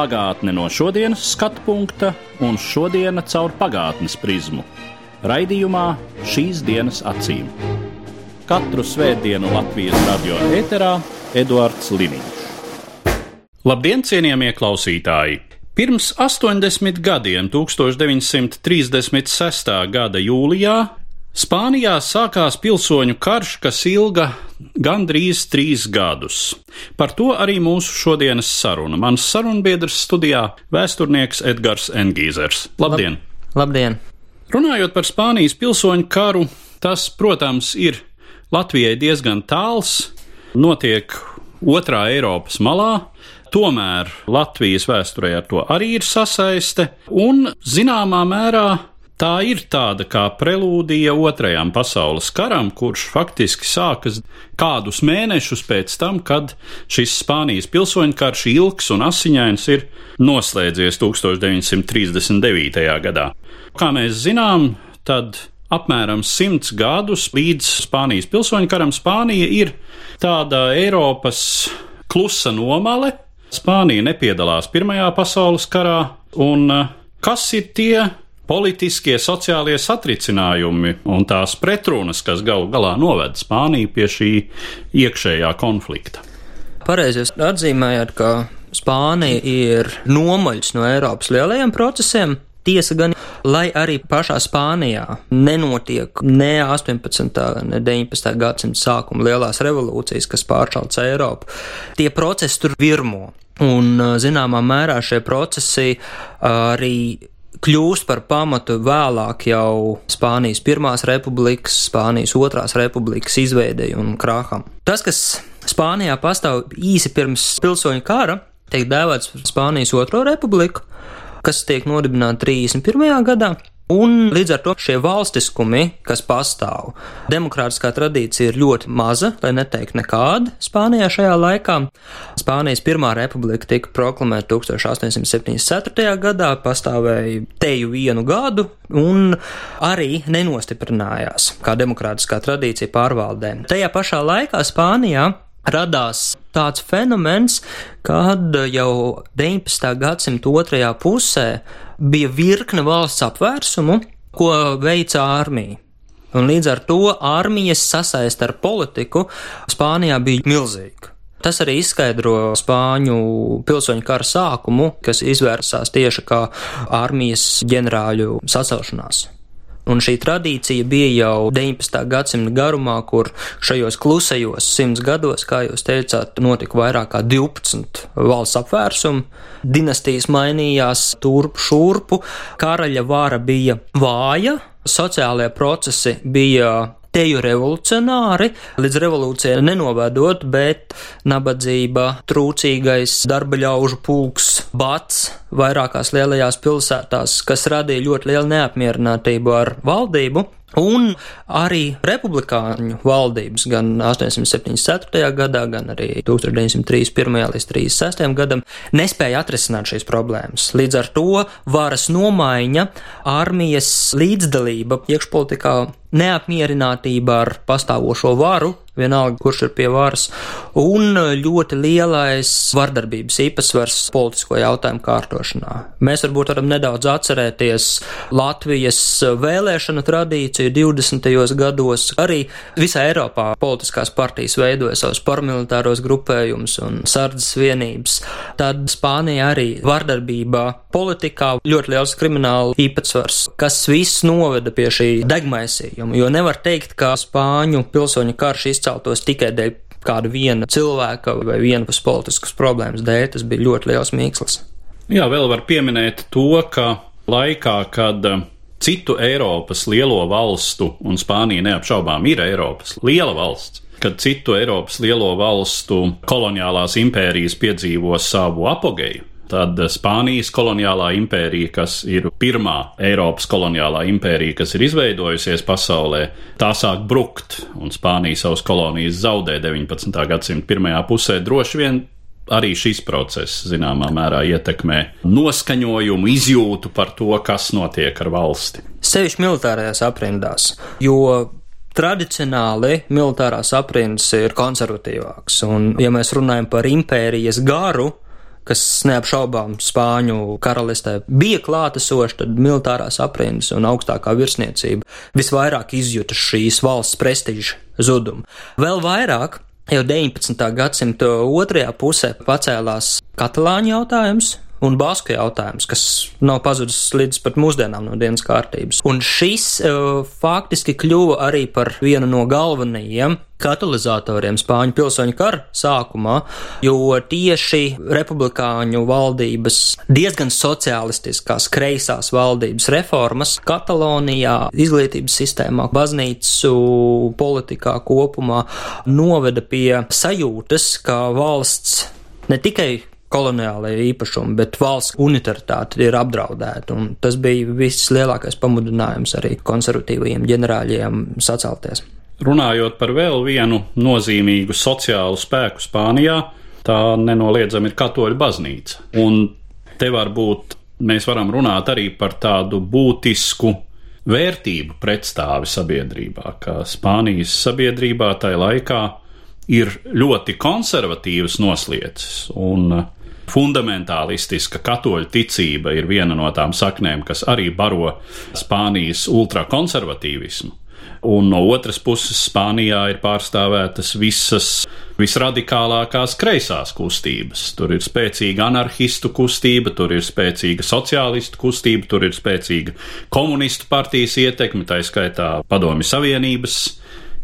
Pagātne no šodienas skatu punkta un šodienas caur pagātnes prizmu. Raidījumā šīs dienas acīm. Katru svētdienu Latvijas radio eterā Eduards Liniņš. Labdien, cienījamie klausītāji! Pirms 80 gadiem, 1936. gada jūlijā, Spānijā sākās pilsoņu karš, kas ilga gandrīz trīs gadus. Par to arī mūsu šodienas saruna. Mans sarunbiedrs studijā - vēsturnieks Edgars Engīzers. Labdien! Labdien! Runājot par Spānijas pilsoņu karu, tas, protams, ir Latvijai diezgan tāls, notiek otrā Eiropas malā. Tomēr Latvijas vēsturē ar to arī ir sasaiste, un zināmā mērā tā ir tāda kā prelūdija otrajam pasaules karam, kurš faktiski sākas kādus mēnešus pēc tam, kad šis Spānijas pilsoņu karš ilgs un asiņains ir noslēdzies 1939. gadā. Kā mēs zinām, tad apmēram simts gadus līdz Spānijas pilsoņu karam Spānija ir tāda Eiropas klusa nomale. Spānija nepiedalās Pirmajā pasaules karā, un eh, kas ir tie politiskie, sociālie satricinājumi un tās pretrunas, kas galu galā noved Spāniju pie šī iekšējā konflikta? Pareizi jūs atzīmējat, ka Spānija ir nomaļs no Eiropas lielajiem procesiem. Tiesa gan, lai arī pašā Spānijā nenotiek ne 18. ne 19. gadsimta sākuma lielās revolūcijas, kas pāršauc Eiropu, tie procesi tur virmo. Un zināmā mērā šie procesi arī kļūst par pamatu vēlāk jau Spānijas Pirmās republikas, Spānijas Otrās republikas izveidei un krāham. Tas, kas Spānijā pastāv īsi pirms pilsoņu kara, tiek dēvēts par Spānijas Otro republiku, kas tiek nodibināta 31. gadā. Un līdz ar to šie valstiskumi, kas pastāv, demokrātiskā tradīcija ir ļoti maza, lai neteiktu nekāda Spānijā šajā laikā. Spānijas Pirmā republika tika proklamēta 1874. gadā, pastāvēja teju vienu gadu un arī nenostiprinājās kā demokrātiskā tradīcija pārvaldē. Tajā pašā laikā Spānijā radās tāds fenomens, kad jau 19. gadsimta otrajā pusē bija virkne valsts apvērsumu, ko veica armija. Un līdz ar to armijas sasaist ar politiku Spānijā bija milzīga. Tas arī izskaidro Spāņu pilsoņu kara sākumu, kas izvērsās tieši kā armijas ģenerāļu sacelšanās. Un šī tradīcija bija jau 19. gadsimta garumā, kur šajos klusajos simts gados, kā jūs teicāt, notika vairāk kā 12 valsts apvērsumu. Dinastijas mainījās turp šurpu, karaļa vara bija vāja, sociālajie procesi bija teju revolucionāri, līdz revolūcijai nenovedot, bet nabadzība, trūcīgais darba ļaužu pulks, bats vairākās lielajās pilsētās, kas radīja ļoti lielu neapmierinātību ar valdību. Un arī republikāņu valdības gan 874. gadā, gan arī 1931. līdz 36. gadam nespēja atrisināt šīs problēmas. Līdz ar to varas nomaiņa, armijas līdzdalība iekšpolitikā, neapmierinātība ar pastāvošo varu, vienalga, kurš ir pie varas, un ļoti lielais vardarbības īpatsvars politisko jautājumu kārtošanā. Mēs varbūt varam nedaudz atcerēties Latvijas vēlēšanu tradīciju 20. gados. Arī visā Eiropā politiskās partijas veidoja savus paramilitāros grupējumus un sardzes vienības. Tad Spānija arī vardarbībā politikā ļoti liels krimināla īpatsvars, kas viss noveda pie šī degmaisījuma, jo nevar teikt, ka Spāņu pilsoņu karš izceltos tikai dēļ kāda viena cilvēka vai vienas politiskas problēmas dēļ, tas bija ļoti liels mīkslis. Jā, vēl var pieminēt to, ka laikā, kad citu Eiropas lielo valstu, un Spānija neapšaubām ir Eiropas liela valsts, kad citu Eiropas lielo valstu koloniālās impērijas piedzīvo savu apogeju, Tad Spānijas koloniālā impērija, kas ir pirmā Eiropas koloniālā impērija, kas ir izveidojusies pasaulē, tā sāk brukt, un Spānija savas kolonijas zaudē 19. gadsimta pirmajā pusē. Droši vien arī šis process zināmā mērā ietekmē noskaņojumu, izjūtu par to, kas notiek ar valsti. Sevišķi militārajās aprindās, jo tradicionāli militārās aprindas ir konservatīvākas, un ja mēs runājam par impērijas garu, kas neapšaubām Spāņu karalistē bija klātesoši, tad militārās aprindas un augstākā virsniecība visvairāk izjuta šīs valsts prestiža zudumu. Vēl vairāk jau 19. gadsimta otrajā pusē pacēlās katalāņu jautājums, un basku jautājums, kas nav pazudis līdz pat mūsdienām no dienas kārtības. Un šis uh, faktiski kļuva arī par vienu no galvenajiem katalizatoriem Spāņu pilsoņu kara sākumā, jo tieši republikāņu valdības diezgan sociālistiskās kreisās valdības reformas Katalonijā, izglītības sistēmā, baznīcu politikā kopumā noveda pie sajūtas, ka valsts ne tikai koloniālajie īpašumi, bet valsts unitaritāte ir apdraudēta. Tas bija viss lielākais pamudinājums arī konservatīvajiem ģenerāļiem sacelties. Runājot par vēl vienu nozīmīgu sociālu spēku Spānijā, tā nenoliedzami ir katoļu baznīca. Un te varbūt mēs varam runāt arī par tādu būtisku vērtību pretstāvi sabiedrībā, ka Spānijas sabiedrībā tajā laikā ir ļoti konservatīvas noslieces, un fundamentālistiska katoļu ticība ir viena no tām saknēm, kas arī baro Spānijas ultrakonservatīvismu. Un no otras puses, Spānijā ir pārstāvētas visas visradikālākās kreisās kustības. Tur ir spēcīga anarchistu kustība, tur ir spēcīga sociālistu kustība, tur ir spēcīga komunistu partijas ietekme, tā skaitā Padomju Savienības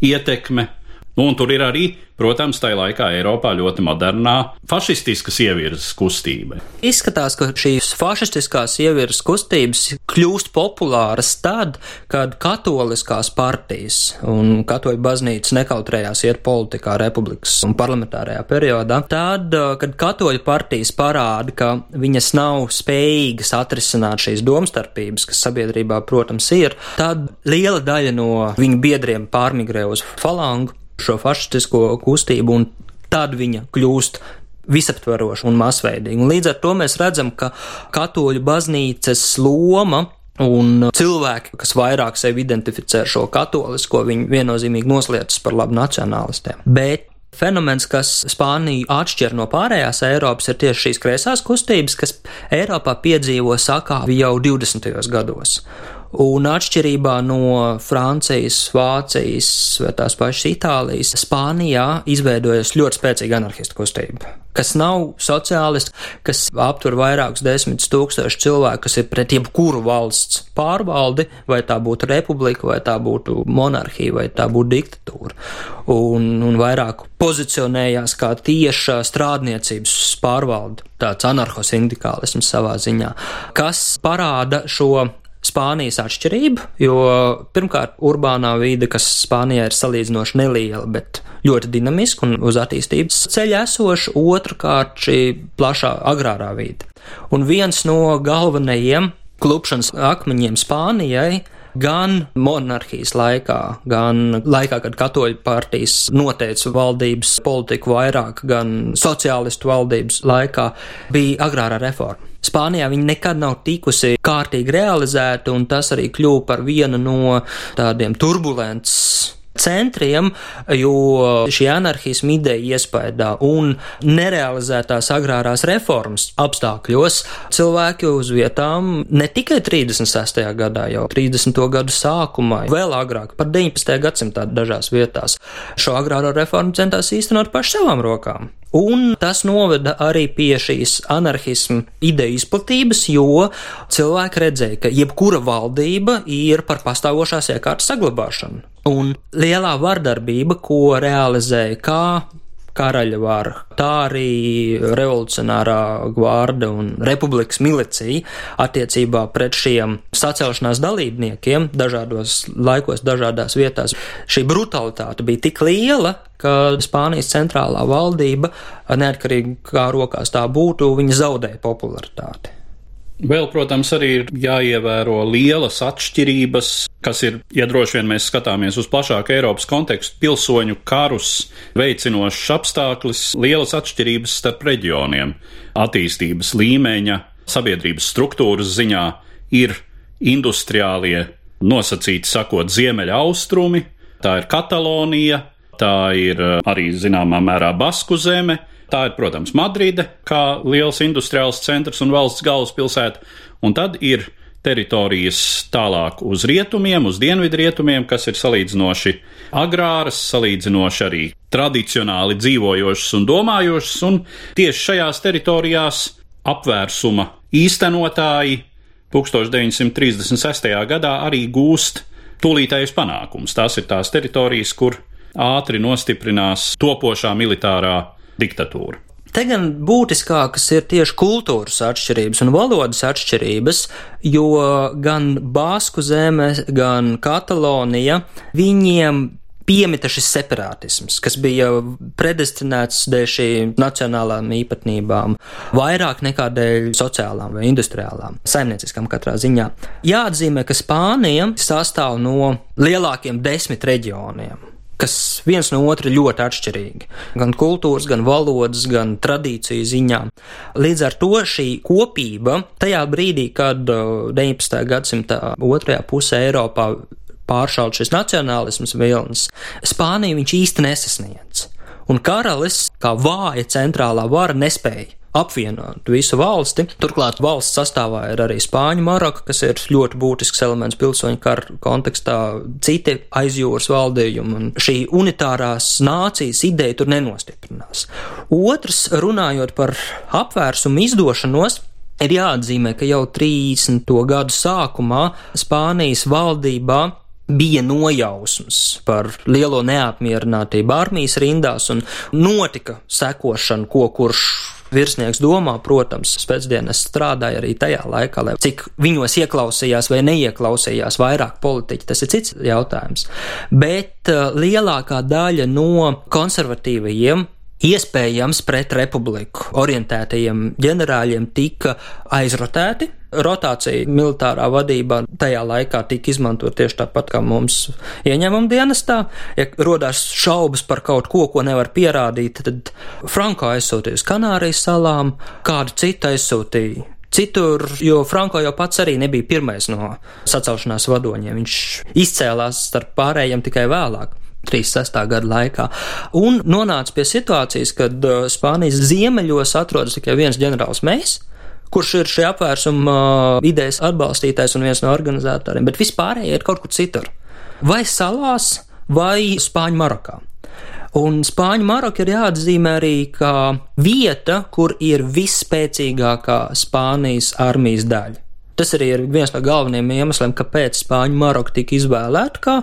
ietekme. Nu, un tur ir arī Protams, tajā laikā Eiropā ļoti modernā fašistiskas ievirzes kustība. Izskatās, ka šīs fašistiskās ievirzes kustības kļūst populāras tad, kad katoliskās partijas un katoļu baznīca nekautrējās iet politikā republikas un parlamentārajā periodā. Tad, kad katoļu partijas parāda, ka viņas nav spējīgas atrisināt šīs domstarpības, kas sabiedrībā, protams, ir, tad liela daļa no viņu biedriem pārmigrē uz falangu šo fašistisko kustību, un tad viņa kļūst visaptveroša un masveidīga. Un līdz ar to mēs redzam, ka katoļu baznīcas loma Un cilvēki, kas vairāk sevi identificē ar šo katolisko, viņi viennozīmīgi noslēdzas par labu nacionālistiem. Bet fenomens, kas Spāniju atšķir no pārējās Eiropas, ir tieši šīs kreisās kustības, kas Eiropā piedzīvo sakāvi jau 20. gados. Un atšķirībā no Francijas, Vācijas vai tās pašas Itālijas, Spānijā izveidojas ļoti spēcīga anarchistu kustība, kas nav sociālisti, kas aptver vairākus desmitus tūkstošus cilvēku, kas ir pret jebkuru valsts pārvaldi, vai tā būtu republika, vai tā būtu monarhija, vai tā būtu diktatūra. Un, un vairāk pozicionējās kā tieša strādniecības pārvalde, tāds anarcho-sindikālisms savā ziņā, kas parāda šo Spānijas atšķirība, jo pirmkārt, urbānā vide, kas Spānijā ir salīdzinoši neliela, bet ļoti dinamiska un uz attīstības ceļa esoša, otrkārt šī plašā agrārā vide. Un viens no galvenajiem klupšanas akmeņiem Spānijai gan monarhijas laikā, gan laikā, kad katoļu partijas noteica valdības politiku vairāk, gan sociālistu valdības laikā, bija agrārā reforma. Spānijā viņa nekad nav tikusi kārtīgi realizēta, un tas arī kļuva par vienu no tādiem turbulents centriem, jo šī anarchisma ideja iespējā un nerealizētās agrārās reformas apstākļos cilvēki uz vietām ne tikai 36. gadā, jau 30. gadu sākumā, vēl agrāk, par 19. gadsimtā dažās vietās, šo agrāro reformu centās īstenot paši savām rokām. Un tas noveda arī pie šīs anarchismu ideju izplatības, jo cilvēki redzēja, ka jebkura valdība ir par pastāvošās iekārtas saglabāšanu. Un lielā vardarbība, ko realizēja kā karaļa vara, tā arī revolucionārā gvārda un republikas milicija attiecībā pret šiem sacelšanās dalībniekiem dažādos laikos, dažādās vietās. Šī brutalitāte bija tik liela, ka Spānijas centrālā valdība, neatkarīgi kā rokās tā būtu, viņa zaudēja popularitāti. Vēl, protams, arī ir jāievēro lielas atšķirības, kas ir, ja droši vien mēs skatāmies uz plašāku Eiropas kontekstu, pilsoņu karus veicinošs apstākļus, lielas atšķirības starp reģioniem, attīstības līmeņa, sabiedrības struktūras ziņā ir industriālie, nosacīti sakot, ziemeļa austrumi, tā ir Katalonija, tā ir arī zināmā mērā Basku zeme, Tā ir, protams, Madride, kā liels industriāls centrs un valsts galvaspilsēta, un tad ir teritorijas tālāk uz rietumiem, uz dienvidu rietumiem, kas ir salīdzinoši agrāras, salīdzinoši arī tradicionāli dzīvojošas un domājošas, un tieši šajās teritorijās apvērsuma īstenotāji 1936. gadā arī gūst tūlītējus panākumus. Tās ir tās teritorijas, kur ātri nostiprinās topošā militārā diktatūra. Te gan būtiskākas ir tieši kultūras atšķirības un valodas atšķirības, jo gan Bāsku zeme, gan Katalonija viņiem piemita šis separātisms, kas bija predestinēts dēļ šīm nacionālām īpatnībām, vairāk nekā dēļ sociālām vai industriālām, saimnieciskām katrā ziņā. Jāatzīmē, ka Spānija sastāv no lielākiem desmit reģioniem kas viens no otra ļoti atšķirīgi. Gan kultūras, gan valodas, gan tradīciju ziņā. Līdz ar to šī kopība tajā brīdī, kad 19. Uh, gadsimta otrajā pusē Eiropā pāršaut šis nacionālisms vilnis, Spāniju viņš īsti nesasniedz. Un karalis, kā vāja centrālā vara, nespēja apvienot visu valsti. Turklāt valsts sastāvā ir arī Spāņu Maroka, kas ir ļoti būtisks elements pilsoņu kara kontekstā, citi aizjūras valdījumi, un šī unitārās nācijas ideja tur nenostiprinās. Otrs, runājot par apvērsumu izdošanos, Ir jāatzīmē, ka jau 30. gadu sākumā Spānijas valdībā bija nojausmas par lielo neapmierinātību armijas rindās un notika sekošana, ko kurš Virsnieks domā, protams, spēcdienas strādāja arī tajā laikā, lai cik viņos ieklausījās vai neieklausījās vairāk politiķi, tas ir cits jautājums. Bet uh, lielākā daļa no konservatīvajiem iespējams pret republiku orientētajiem ģenerāļiem tika aizrotēti. Rotācija militārā vadībā tajā laikā tika izmantot tieši tāpat kā mums ieņemam dienestā. Ja rodās šaubas par kaut ko, ko nevar pierādīt, tad Franko aizsūtīja uz Kanārijas salām, kādu citu aizsūtīja citur, jo Franko jau pats arī nebija pirmais no sacelšanās vadoņiem. Viņš izcēlās starp pārējiem tikai vēlāk. 36. gada laikā. Un nonāca pie situācijas, kad uh, Spānijas ziemeļos atrodas tikai viens ģenerālis Mejs, kurš ir šī apvērsuma uh, idejas atbalstītājs un viens no organizatoriem, bet vispārējie ir kaut kur citur. Vai salās, vai Spāņu Marokā. Un Spāņu Maroka ir jāatzīmē arī kā vieta, kur ir visspēcīgākā Spānijas armijas daļa. Tas arī ir viens no galvenajiem iemesliem, kāpēc Spāņu Maroka tika izvēlēta kā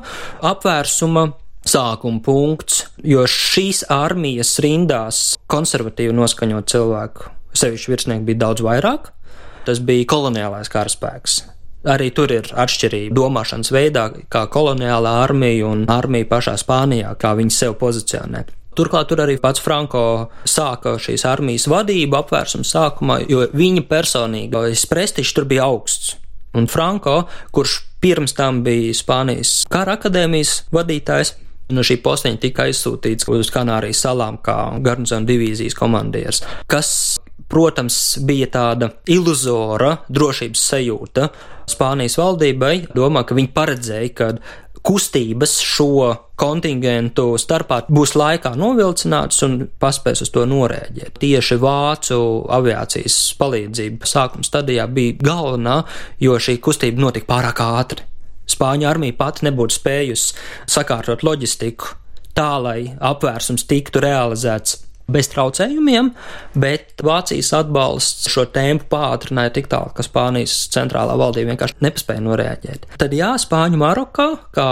apvērsuma sākuma punkts, jo šīs armijas rindās konservatīvi noskaņot cilvēku, sevišķi virsnieku bija daudz vairāk. Tas bija koloniālais karaspēks. Arī tur ir atšķirība domāšanas veidā, kā koloniālā armija un armija pašā Spānijā, kā viņi sev pozicionē. Turklāt tur arī pats Franko sāka šīs armijas vadību apvērsuma sākumā, jo viņa personīgais prestižs tur bija augsts. Un Franko, kurš pirms tam bija Spānijas kara akadēmijas vadītājs, No šī posteņa tika aizsūtīts uz Kanārijas salām kā garnizona divīzijas komandieris, kas, protams, bija tāda iluzora drošības sajūta Spānijas valdībai. Domā, ka viņi paredzēja, ka kustības šo kontingentu starpā būs laikā novilcināts un paspēs uz to norēģēt. Tieši vācu aviācijas palīdzība sākuma stadijā bija galvenā, jo šī kustība notika pārāk ātri. Spāņu armija pati nebūtu spējusi sakārtot loģistiku tā, lai apvērsums tiktu realizēts bez traucējumiem, bet Vācijas atbalsts šo tēmu pātrināja tik tālu, ka Spānijas centrālā valdība vienkārši nepaspēja noreaģēt. Tad jā, Spāņu Marokā, kā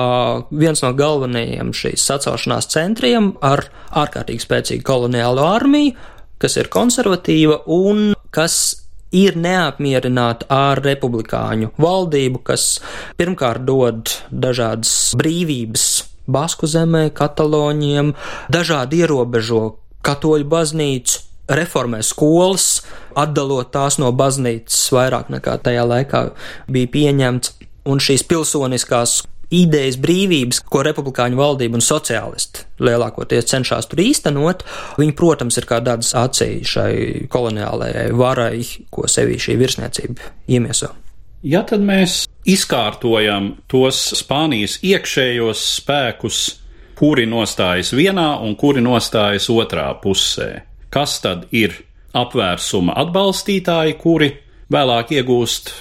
viens no galvenajiem šīs sacelšanās centriem ar ārkārtīgi spēcīgu koloniālo armiju, kas ir konservatīva un kas ir neapmierināti ar republikāņu valdību, kas pirmkārt dod dažādas brīvības Basku zemē, Kataloņiem, dažādi ierobežo katoļu baznīcu, reformē skolas, atdalot tās no baznīcas vairāk nekā tajā laikā bija pieņemts, un šīs pilsoniskās idejas brīvības, ko republikāņu valdība un sociālisti lielākoties cenšas tur īstenot, viņi, protams, ir kā dadas acī šai koloniālajai varai, ko sevī šī virsniecība iemieso. Ja tad mēs izkārtojam tos Spānijas iekšējos spēkus, kuri nostājas vienā un kuri nostājas otrā pusē. Kas tad ir apvērsuma atbalstītāji, kuri vēlāk iegūst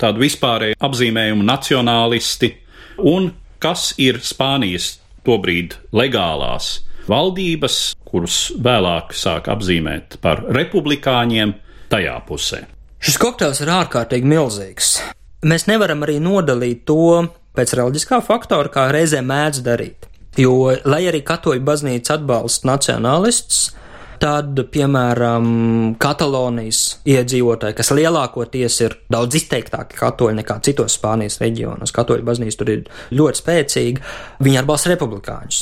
tādu vispārēju apzīmējumu nacionālisti, un kas ir Spānijas tobrīd legālās valdības, kurus vēlāk sāk apzīmēt par republikāņiem tajā pusē. Šis kokteils ir ārkārtīgi milzīgs. Mēs nevaram arī nodalīt to pēc reliģiskā faktora, kā reizē mēdz darīt. Jo, lai arī katoļu baznīca atbalsta nacionālists, tad, piemēram, Katalonijas iedzīvotāji, kas lielākoties ir daudz izteiktāki katoļi nekā citos Spānijas reģionos, katoļu baznīca tur ir ļoti spēcīga, viņi atbalsta republikāņus.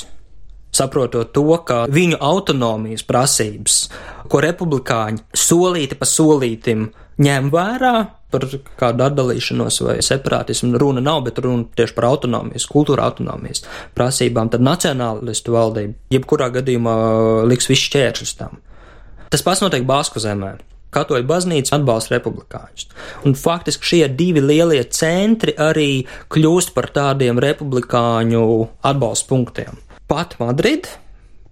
Saprotot to, ka viņu autonomijas prasības, ko republikāņi solīti pa solītim ņem vērā, par kādu atdalīšanos vai separātismu runa nav, bet runa tieši par autonomijas, kultūra autonomijas prasībām, tad nacionālistu valdība jebkurā gadījumā liks visu šķēršļus tam. Tas pats notiek Basku zemē. Katoļu baznīca atbalsta republikāņus. Un faktiski šie divi lielie centri arī kļūst par tādiem republikāņu atbalsta punktiem. Pat Madrid,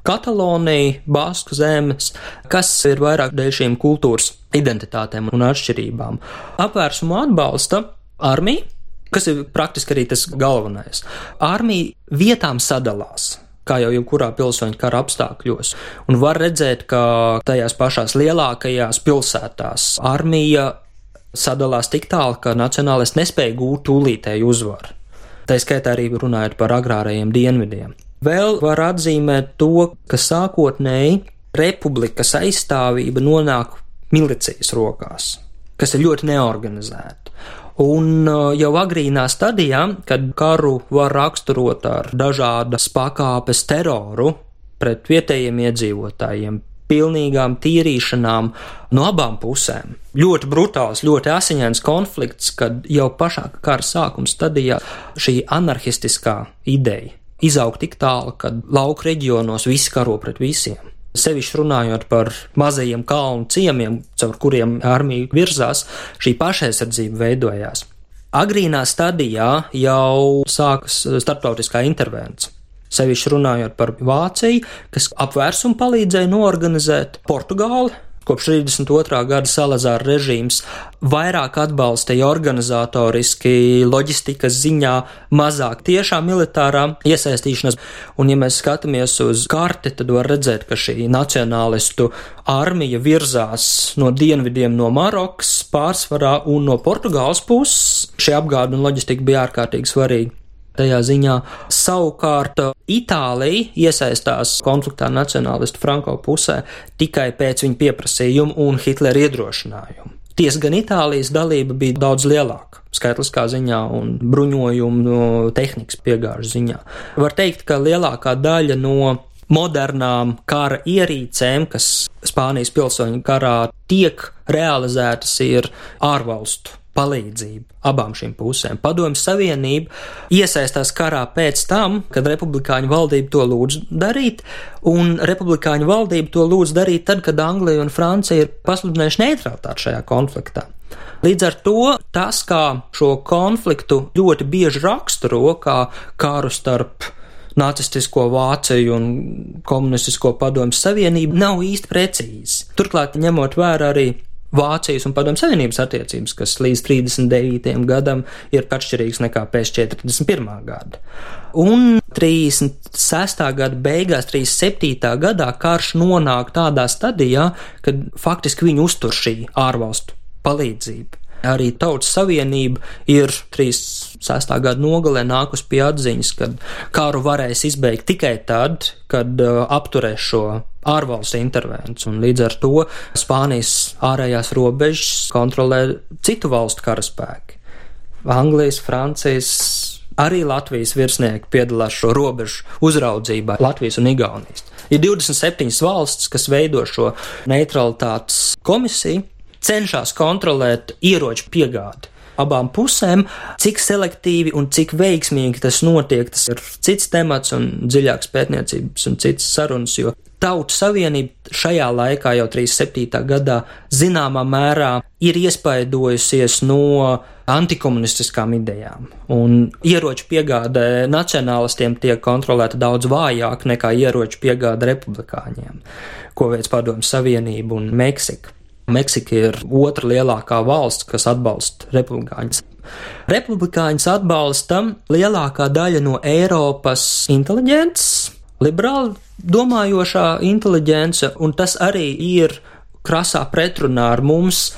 Katalonija, Basku zemes, kas ir vairāk dēļ šīm kultūras identitātēm un atšķirībām. Apvērsumu atbalsta armija, kas ir praktiski arī tas galvenais. Armija vietām sadalās kā jau jebkurā pilsoņa kara apstākļos. Un var redzēt, ka tajās pašās lielākajās pilsētās armija sadalās tik tālu, ka nacionālisti nespēja gūt tūlītēju uzvaru. Tā skaitā arī runājot par agrārajiem dienvidiem. Vēl var atzīmēt to, ka sākotnēji republikas aizstāvība nonāk milicijas rokās, kas ir ļoti neorganizēta. Un uh, jau agrīnā stadijā, kad karu var raksturot ar dažādas pakāpes teroru pret vietējiem iedzīvotājiem, pilnīgām tīrīšanām no abām pusēm. Ļoti brutāls, ļoti asiņains konflikts, kad jau pašā kara sākuma stadijā šī anarchistiskā ideja izaug tik tālu, ka lauku reģionos visi karo pret visiem. Sevišķi runājot par mazajiem kalnu ciemiem, caur kuriem armija virzās, šī pašaizsardzība veidojās. Agrīnā stadijā jau sākas starptautiskā intervence. Sevišķi runājot par Vāciju, kas apvērsumu palīdzēja norganizēt Portugāli, Kopš 32. gada Salazāra režīms vairāk atbalstīja organizatoriski, loģistikas ziņā, mazāk tiešā militārā iesaistīšanās. Un, ja mēs skatāmies uz karti, tad var redzēt, ka šī nacionālistu armija virzās no dienvidiem no Marokas pārsvarā un no Portugāles puses. Šie apgāde un loģistika bija ārkārtīgi svarīgi tajā ziņā. Savukārt Itālija iesaistās konfliktā nacionālistu Franko pusē tikai pēc viņa pieprasījuma un Hitlera iedrošinājuma. Tiesa gan Itālijas dalība bija daudz lielāka, skaitliskā ziņā un bruņojumu tehnikas piegāžu ziņā. Var teikt, ka lielākā daļa no modernām kara ierīcēm, kas Spānijas pilsoņu karā tiek realizētas, ir ārvalstu palīdzību abām šīm pusēm. Padomju Savienība iesaistās karā pēc tam, kad republikāņu valdība to lūdz darīt, un republikāņu valdība to lūdz darīt tad, kad Anglija un Francija ir pasludinājuši neutralitāti šajā konfliktā. Līdz ar to tas, kā šo konfliktu ļoti bieži raksturo kā kāru starp nacistisko Vāciju un komunistisko padomju savienību, nav īsti precīzi. Turklāt, ņemot vērā arī Vācijas un Padomju Savienības attiecības, kas līdz 39. gadam ir atšķirīgas nekā pēc 41. gada. Un 36. gada beigās, 37. gadā karš nonāk tādā stadijā, kad faktiski viņi uztur šī ārvalstu palīdzība. Arī Tautas Savienība ir 36. gada nogalē nākus pie atziņas, ka karu varēs izbeigt tikai tad, kad uh, apturēs šo ārvalstu intervenciju, un līdz ar to Spānijas ārējās robežas kontrolē citu valstu karaspēki. Anglijas, Francijas, arī Latvijas virsnieki piedalās šo robežu uzraudzībā, Latvijas un Igaunijas. Ir 27 valsts, kas veido šo neutralitātes komisiju, cenšas kontrolēt ieroču piegādi. Abām pusēm, cik selektīvi un cik veiksmīgi tas notiek, tas ir cits temats un dziļāks pētniecības un cits sarunas, jo Tautu savienība šajā laikā, jau 37. gadā, zināmā mērā ir iespaidojusies no antikomunistiskām idejām, un ieroču piegāde nacionālistiem tiek kontrolēta daudz vājāk nekā ieroču piegāde republikāņiem, ko veids Padomju Savienība un Meksika. Meksika ir otra lielākā valsts, kas atbalsta republikāņus. Republikāņus atbalsta lielākā daļa no Eiropas inteliģences, liberāli domājošā inteliģence, un tas arī ir krasā pretrunā ar mums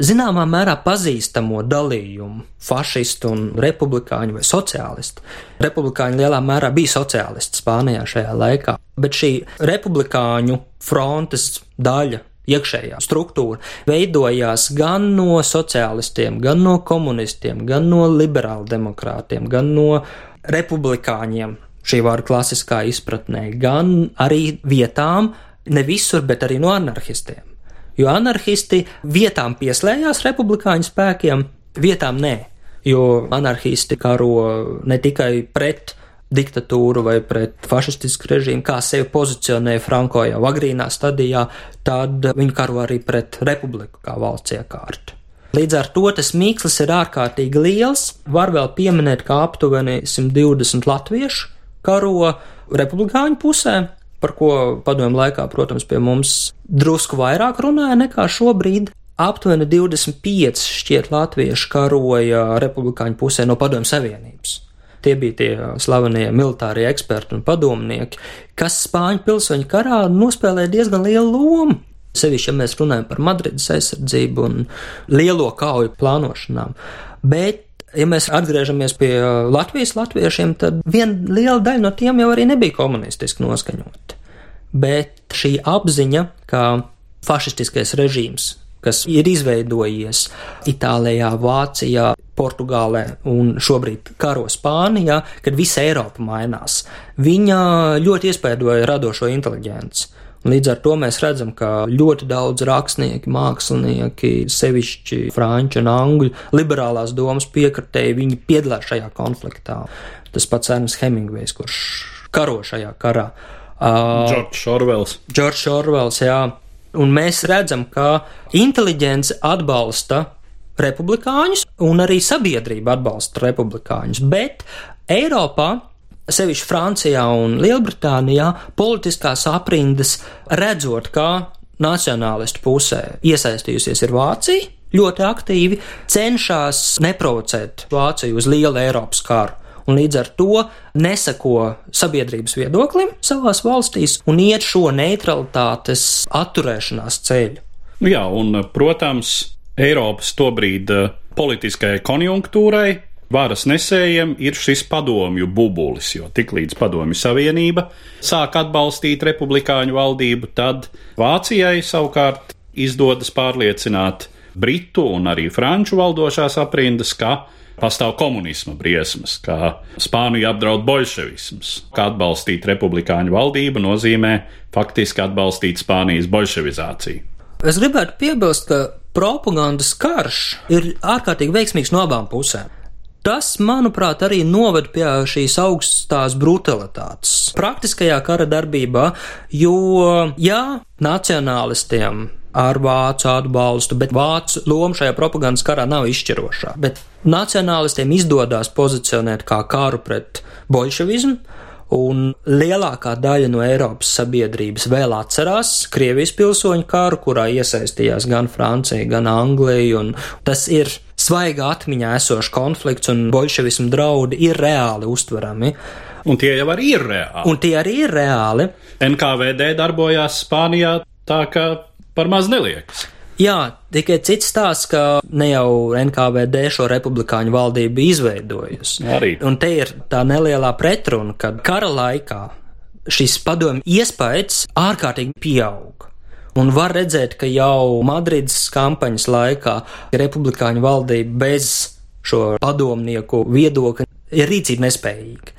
zināmā mērā pazīstamo dalījumu - fašistu un republikāņu vai sociālistu. Republikāņi lielā mērā bija sociālisti Spānijā šajā laikā, bet šī republikāņu frontes daļa iekšējā struktūra veidojās gan no sociālistiem, gan no komunistiem, gan no liberāla demokrātiem, gan no republikāņiem, šī vārda klasiskā izpratnē, gan arī vietām, ne visur, bet arī no anarchistiem. Jo anarchisti vietām pieslējās republikāņu spēkiem, vietām nē, jo anarchisti karo ne tikai pret diktatūru vai pret fašistisku režīmu, kā sevi pozicionēja Franko jau agrīnā stadijā, tad viņi karo arī pret republiku kā valsts iekārtu. Līdz ar to tas mīkslis ir ārkārtīgi liels. Var vēl pieminēt, ka aptuveni 120 latviešu karo republikāņu pusē, par ko padomju laikā, protams, pie mums drusku vairāk runāja nekā šobrīd. Aptuveni 25 šķiet latvieši karoja republikāņu pusē no padomju savienības. Tie bija tie slavenie militārie eksperti un padomnieki, kas Spāņu pilsoņu karā nospēlēja diezgan lielu lomu. Sevišķi, ja mēs runājam par Madrides aizsardzību un lielo kauju plānošanām. Bet, ja mēs atgriežamies pie Latvijas latviešiem, tad viena liela daļa no tiem jau arī nebija komunistiski noskaņoti. Bet šī apziņa, ka fašistiskais režīms kas ir izveidojies Itālijā, Vācijā, Portugālē un šobrīd karo Spānijā, kad visa Eiropa mainās. Viņa ļoti iespaidoja radošo inteliģenci. Līdz ar to mēs redzam, ka ļoti daudz rakstnieki, mākslinieki, sevišķi franču un angļu liberālās domas piekritēji, viņi piedalās šajā konfliktā. Tas pats Ernsts Hemingvejs, kurš karo šajā karā. Džordžs uh, Orvels. Džordžs Orvels, jā. Un mēs redzam, ka inteliģence atbalsta republikāņus, un arī sabiedrība atbalsta republikāņus, bet Eiropā sevišķi Francijā un Lielbritānijā, politiskās aprindas redzot, kā nacionālistu pusē iesaistījusies ir Vācija, ļoti aktīvi cenšas neprovocēt Vāciju uz lielu Eiropas karu un līdz ar to nesako sabiedrības viedoklim savās valstīs un iet šo neutralitātes atturēšanās ceļu. Jā, un, protams, Eiropas tobrīd eh, politiskajai konjunktūrai varas nesējiem ir šis padomju bubulis, jo tiklīdz padomju savienība sāk atbalstīt republikāņu valdību, tad Vācijai savukārt izdodas pārliecināt Britu un arī Franču valdošās aprindas, ka pastāv komunisma briesmas, kā Spāniju apdraud bolševisms, kā atbalstīt republikāņu valdību nozīmē faktiski atbalstīt Spānijas bolševizāciju. Es gribētu piebilst, ka propagandas karš ir ārkārtīgi veiksmīgs no abām pusēm. Tas, manuprāt, arī noved pie šīs augstās brutalitātes praktiskajā kara darbībā, jo, jā, nacionālistiem ar vācu atbalstu, bet vācu loma šajā propagandas karā nav izšķirošā. Bet nacionālistiem izdodas pozicionēt kā karu pret bolševismu, Un lielākā daļa no Eiropas sabiedrības vēl atcerās Krievijas pilsoņu karu, kurā iesaistījās gan Francija, gan Anglija, un tas ir svaigā atmiņā esošs konflikts, un bolševismu draudi ir reāli uztverami. Un tie jau arī ir reāli. Un tie arī ir reāli. NKVD darbojās Spānijā tā, ka par maz neliekas. Jā, tikai cits stāsts, ka ne jau NKVD šo republikāņu valdību izveidojusi. Arī. Un te ir tā nelielā pretruna, ka kara laikā šis padomju iespējas ārkārtīgi pieaug. Un var redzēt, ka jau Madrides kampaņas laikā republikāņu valdība bez šo padomnieku viedokļa ir rīcība nespējīga.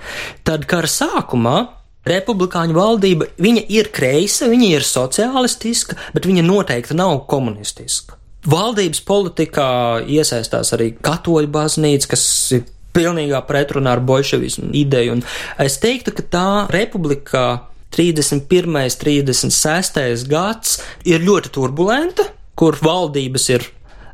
Tad kara sākumā Republikāņu valdība, viņa ir kreisa, viņa ir sociālistiska, bet viņa noteikti nav komunistiska. Valdības politikā iesaistās arī katoļu baznīca, kas ir pilnīgā pretrunā ar bolševismu ideju, un es teiktu, ka tā republikā 31. 36. gads ir ļoti turbulenta, kur valdības ir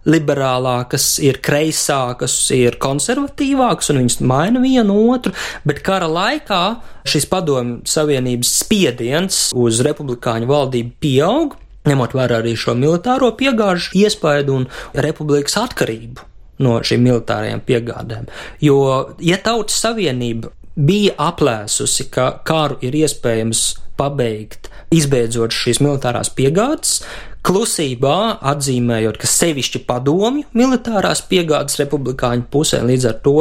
liberālākas, ir kreisākas, ir konservatīvākas, un viņas maina vienu otru, bet kara laikā šis padomju savienības spiediens uz republikāņu valdību pieaug, ņemot vērā arī šo militāro piegāžu iespaidu un republikas atkarību no šīm militārajām piegādēm. Jo, ja tautas savienība bija aplēsusi, ka karu ir iespējams pabeigt, izbeidzot šīs militārās piegādes, klusībā atzīmējot, ka sevišķi padomju militārās piegādes republikāņu pusē, līdz ar to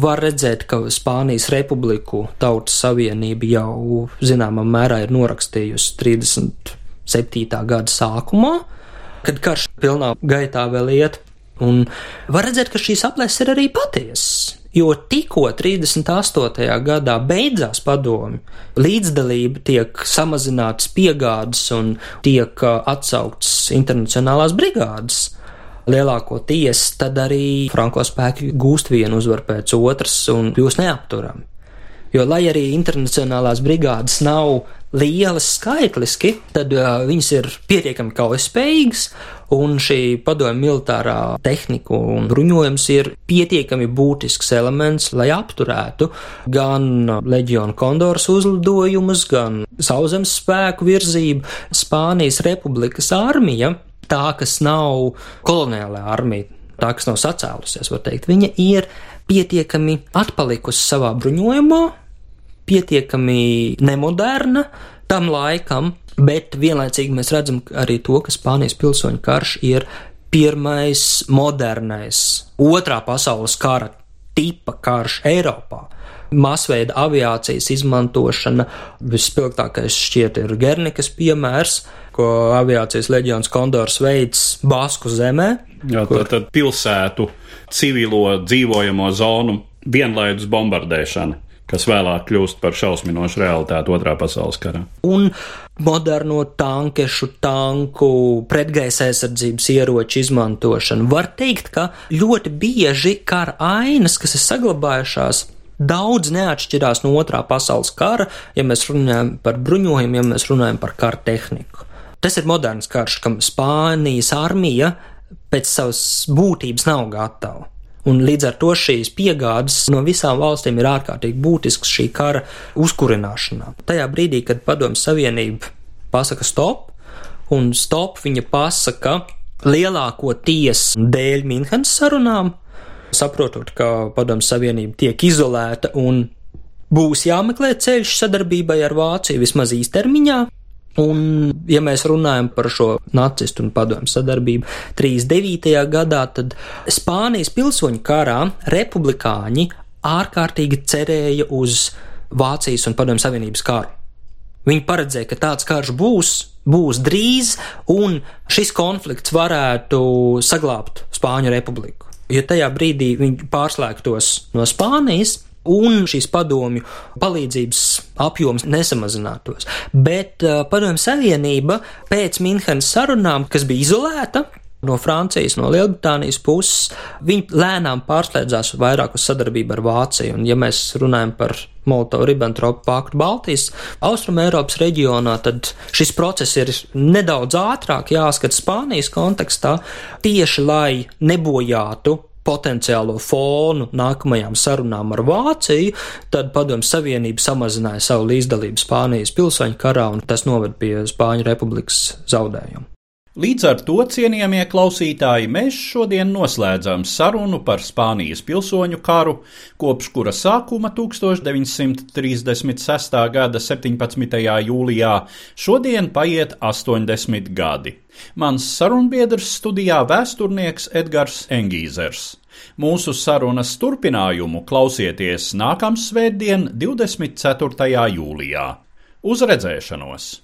var redzēt, ka Spānijas republiku tautas savienība jau zināmā mērā ir norakstījusi 37. gada sākumā, kad karš pilnā gaitā vēl iet, un var redzēt, ka šīs aplēses ir arī patiesas jo tikko 38. gadā beidzās padomi, līdzdalība tiek samazinātas piegādes un tiek uh, atsauktas internacionālās brigādes. Lielākoties tad arī franko spēki gūst vienu uzvaru pēc otras un kļūst neapturami. Jo, lai arī internacionālās brigādes nav lielas skaitliski, tad uh, viņas ir pietiekami kaujaspējīgas, un šī padomju militārā tehnika un bruņojums ir pietiekami būtisks elements, lai apturētu gan leģionu kondoras uzlidojumus, gan sauszemes spēku virzību. Spānijas republikas armija, tā kas nav koloniālā armija, tā kas nav sacēlusies, var teikt, viņa ir pietiekami atpalikusi savā bruņojumā, pietiekami nemoderna tam laikam, bet vienlaicīgi mēs redzam arī to, ka Spānijas pilsoņu karš ir pirmais modernais otrā pasaules kara tipa karš Eiropā. Masveida aviācijas izmantošana vispilgtākais šķiet ir Gernikas piemērs, ko aviācijas leģions Kondors veids Basku zemē. Jā, kur... tad, tad pilsētu civilo dzīvojamo zonu vienlaidus bombardēšana kas vēlāk kļūst par šausminošu realitāti Otrā pasaules karā. Un moderno tankešu, tanku, pretgaisa aizsardzības ieroču izmantošanu. Var teikt, ka ļoti bieži kara ainas, kas ir saglabājušās, daudz neatšķirās no Otrā pasaules kara, ja mēs runājam par bruņojumu, ja mēs runājam par kara tehniku. Tas ir moderns karš, kam Spānijas armija pēc savas būtības nav gatava. Un līdz ar to šīs piegādes no visām valstīm ir ārkārtīgi būtisks šī kara uzkurināšanā. Tajā brīdī, kad Padomju Savienība pasaka stop, un stop viņa pasaka lielākoties dēļ Minhenes sarunām, saprotot, ka Padomju Savienība tiek izolēta un būs jāmeklē ceļš sadarbībai ar Vāciju vismaz īstermiņā, Un, ja mēs runājam par šo nacistu un padomju sadarbību 39. gadā, tad Spānijas pilsoņu karā republikāņi ārkārtīgi cerēja uz Vācijas un Padomju Savienības karu. Viņi paredzēja, ka tāds karš būs, būs drīz, un šis konflikts varētu saglabāt Spāņu republiku. Jo tajā brīdī viņi pārslēgtos no Spānijas, un šīs padomju palīdzības apjoms nesamazinātos. Bet uh, padomju savienība pēc Minhenes sarunām, kas bija izolēta, no Francijas, no Lielbritānijas puses, viņi lēnām pārslēdzās vairāk uz sadarbību ar Vāciju. Un, ja mēs runājam par Molotovu-Ribbentropu paktu Baltijas, Austrum Eiropas reģionā, tad šis process ir nedaudz ātrāk jāskat Spānijas kontekstā, tieši lai nebojātu potenciālo fonu nākamajām sarunām ar Vāciju, tad Padomju Savienība samazināja savu līdzdalību Spānijas pilsoņu karā, un tas noved pie Spāņu republikas zaudējumu. Līdz ar to, cienījamie klausītāji, mēs šodien noslēdzam sarunu par Spānijas pilsoņu karu, kopš kura sākuma 1936. gada 17. jūlijā šodien paiet 80 gadi. Mans sarunbiedrs studijā vēsturnieks Edgars Engīzers. Mūsu sarunas turpinājumu klausieties nākamā svētdien, 24. jūlijā. Uz redzēšanos!